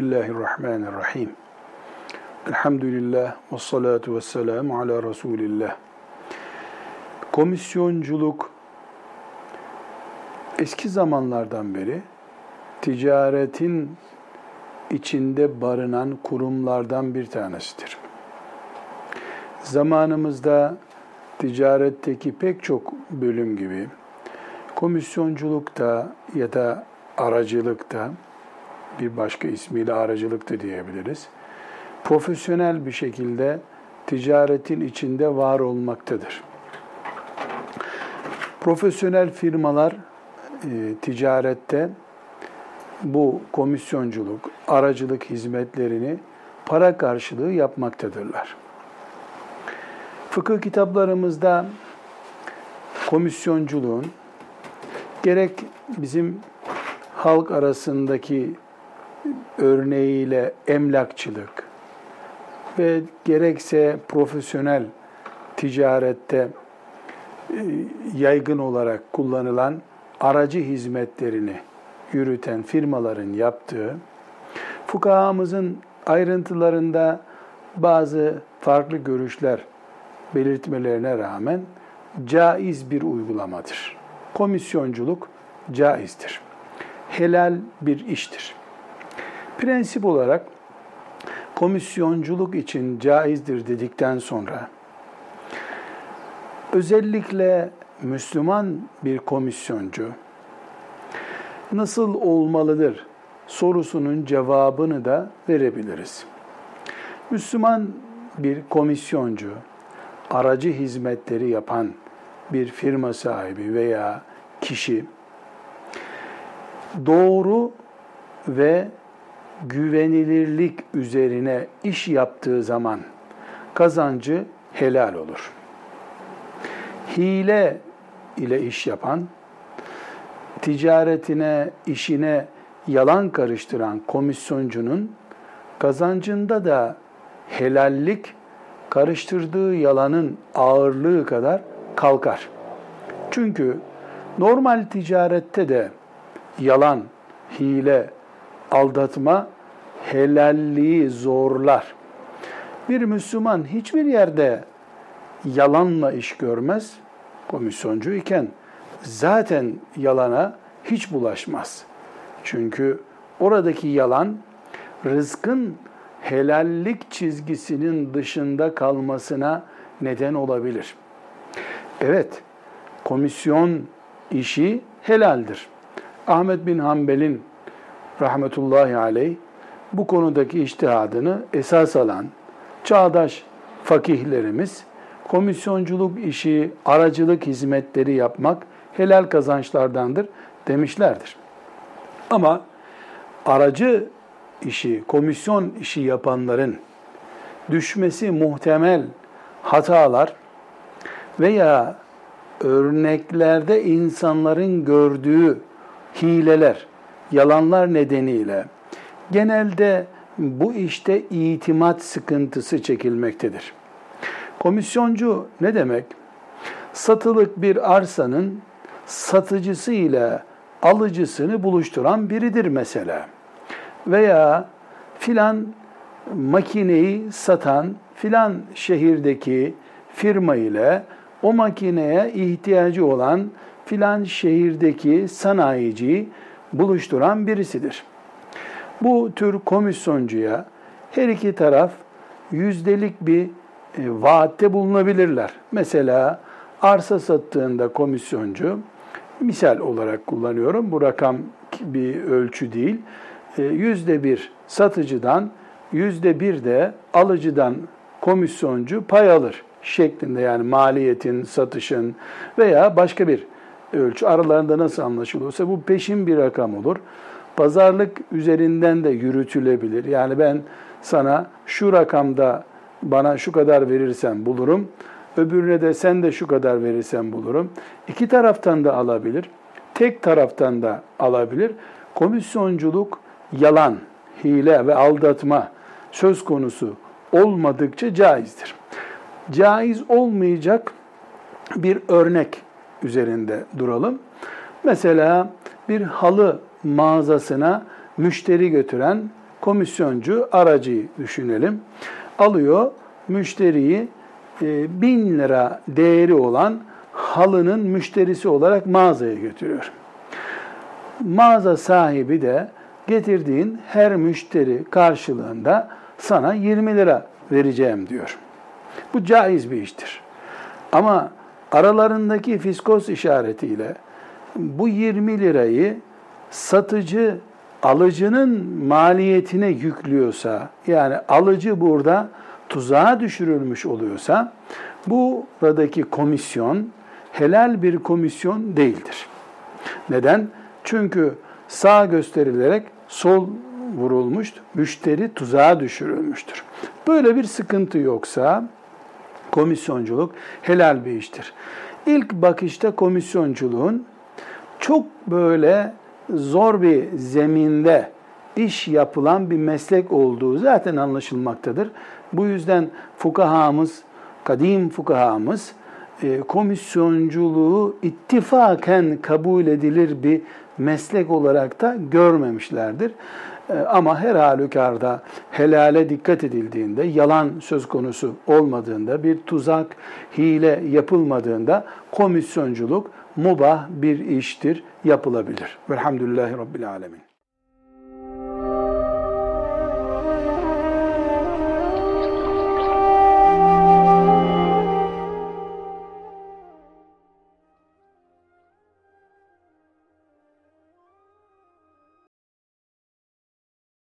Bismillahirrahmanirrahim. Elhamdülillah ve salatu ve selamu ala Resulillah. Komisyonculuk eski zamanlardan beri ticaretin içinde barınan kurumlardan bir tanesidir. Zamanımızda ticaretteki pek çok bölüm gibi komisyonculukta ya da aracılıkta bir başka ismiyle aracılık da diyebiliriz. Profesyonel bir şekilde ticaretin içinde var olmaktadır. Profesyonel firmalar e, ticarette bu komisyonculuk, aracılık hizmetlerini para karşılığı yapmaktadırlar. Fıkıh kitaplarımızda komisyonculuğun gerek bizim halk arasındaki örneğiyle emlakçılık ve gerekse profesyonel ticarette e, yaygın olarak kullanılan aracı hizmetlerini yürüten firmaların yaptığı, fukahamızın ayrıntılarında bazı farklı görüşler belirtmelerine rağmen caiz bir uygulamadır. Komisyonculuk caizdir. Helal bir iştir. Prensip olarak komisyonculuk için caizdir dedikten sonra özellikle Müslüman bir komisyoncu nasıl olmalıdır sorusunun cevabını da verebiliriz. Müslüman bir komisyoncu, aracı hizmetleri yapan bir firma sahibi veya kişi doğru ve güvenilirlik üzerine iş yaptığı zaman kazancı helal olur. Hile ile iş yapan, ticaretine, işine yalan karıştıran komisyoncunun kazancında da helallik karıştırdığı yalanın ağırlığı kadar kalkar. Çünkü normal ticarette de yalan, hile, aldatma helalliği zorlar. Bir Müslüman hiçbir yerde yalanla iş görmez. Komisyoncu iken zaten yalana hiç bulaşmaz. Çünkü oradaki yalan rızkın helallik çizgisinin dışında kalmasına neden olabilir. Evet, komisyon işi helaldir. Ahmet bin Hanbel'in rahmetullahi aleyh bu konudaki iştihadını esas alan çağdaş fakihlerimiz komisyonculuk işi, aracılık hizmetleri yapmak helal kazançlardandır demişlerdir. Ama aracı işi, komisyon işi yapanların düşmesi muhtemel hatalar veya örneklerde insanların gördüğü hileler, yalanlar nedeniyle genelde bu işte itimat sıkıntısı çekilmektedir. Komisyoncu ne demek? Satılık bir arsanın satıcısı ile alıcısını buluşturan biridir mesela. Veya filan makineyi satan filan şehirdeki firma ile o makineye ihtiyacı olan filan şehirdeki sanayiciyi buluşturan birisidir. Bu tür komisyoncuya her iki taraf yüzdelik bir e, vaatte bulunabilirler. Mesela arsa sattığında komisyoncu, misal olarak kullanıyorum, bu rakam bir ölçü değil, e, yüzde bir satıcıdan, yüzde bir de alıcıdan komisyoncu pay alır şeklinde yani maliyetin, satışın veya başka bir ölçü aralarında nasıl anlaşılıyorsa bu peşin bir rakam olur. Pazarlık üzerinden de yürütülebilir. Yani ben sana şu rakamda bana şu kadar verirsen bulurum. Öbürüne de sen de şu kadar verirsen bulurum. İki taraftan da alabilir. Tek taraftan da alabilir. Komisyonculuk yalan, hile ve aldatma söz konusu olmadıkça caizdir. Caiz olmayacak bir örnek üzerinde duralım. Mesela bir halı mağazasına müşteri götüren komisyoncu aracıyı düşünelim. Alıyor müşteriyi e, bin lira değeri olan halının müşterisi olarak mağazaya götürüyor. Mağaza sahibi de getirdiğin her müşteri karşılığında sana 20 lira vereceğim diyor. Bu caiz bir iştir. Ama aralarındaki fiskos işaretiyle bu 20 lirayı satıcı alıcının maliyetine yüklüyorsa, yani alıcı burada tuzağa düşürülmüş oluyorsa, buradaki komisyon helal bir komisyon değildir. Neden? Çünkü sağ gösterilerek sol vurulmuş, müşteri tuzağa düşürülmüştür. Böyle bir sıkıntı yoksa komisyonculuk helal bir iştir. İlk bakışta komisyonculuğun çok böyle zor bir zeminde iş yapılan bir meslek olduğu zaten anlaşılmaktadır. Bu yüzden fukahamız, kadim fukahamız e, komisyonculuğu ittifaken kabul edilir bir meslek olarak da görmemişlerdir. E, ama her halükarda helale dikkat edildiğinde, yalan söz konusu olmadığında, bir tuzak, hile yapılmadığında komisyonculuk mubah bir iştir, yapılabilir. Velhamdülillahi Rabbil Alemin.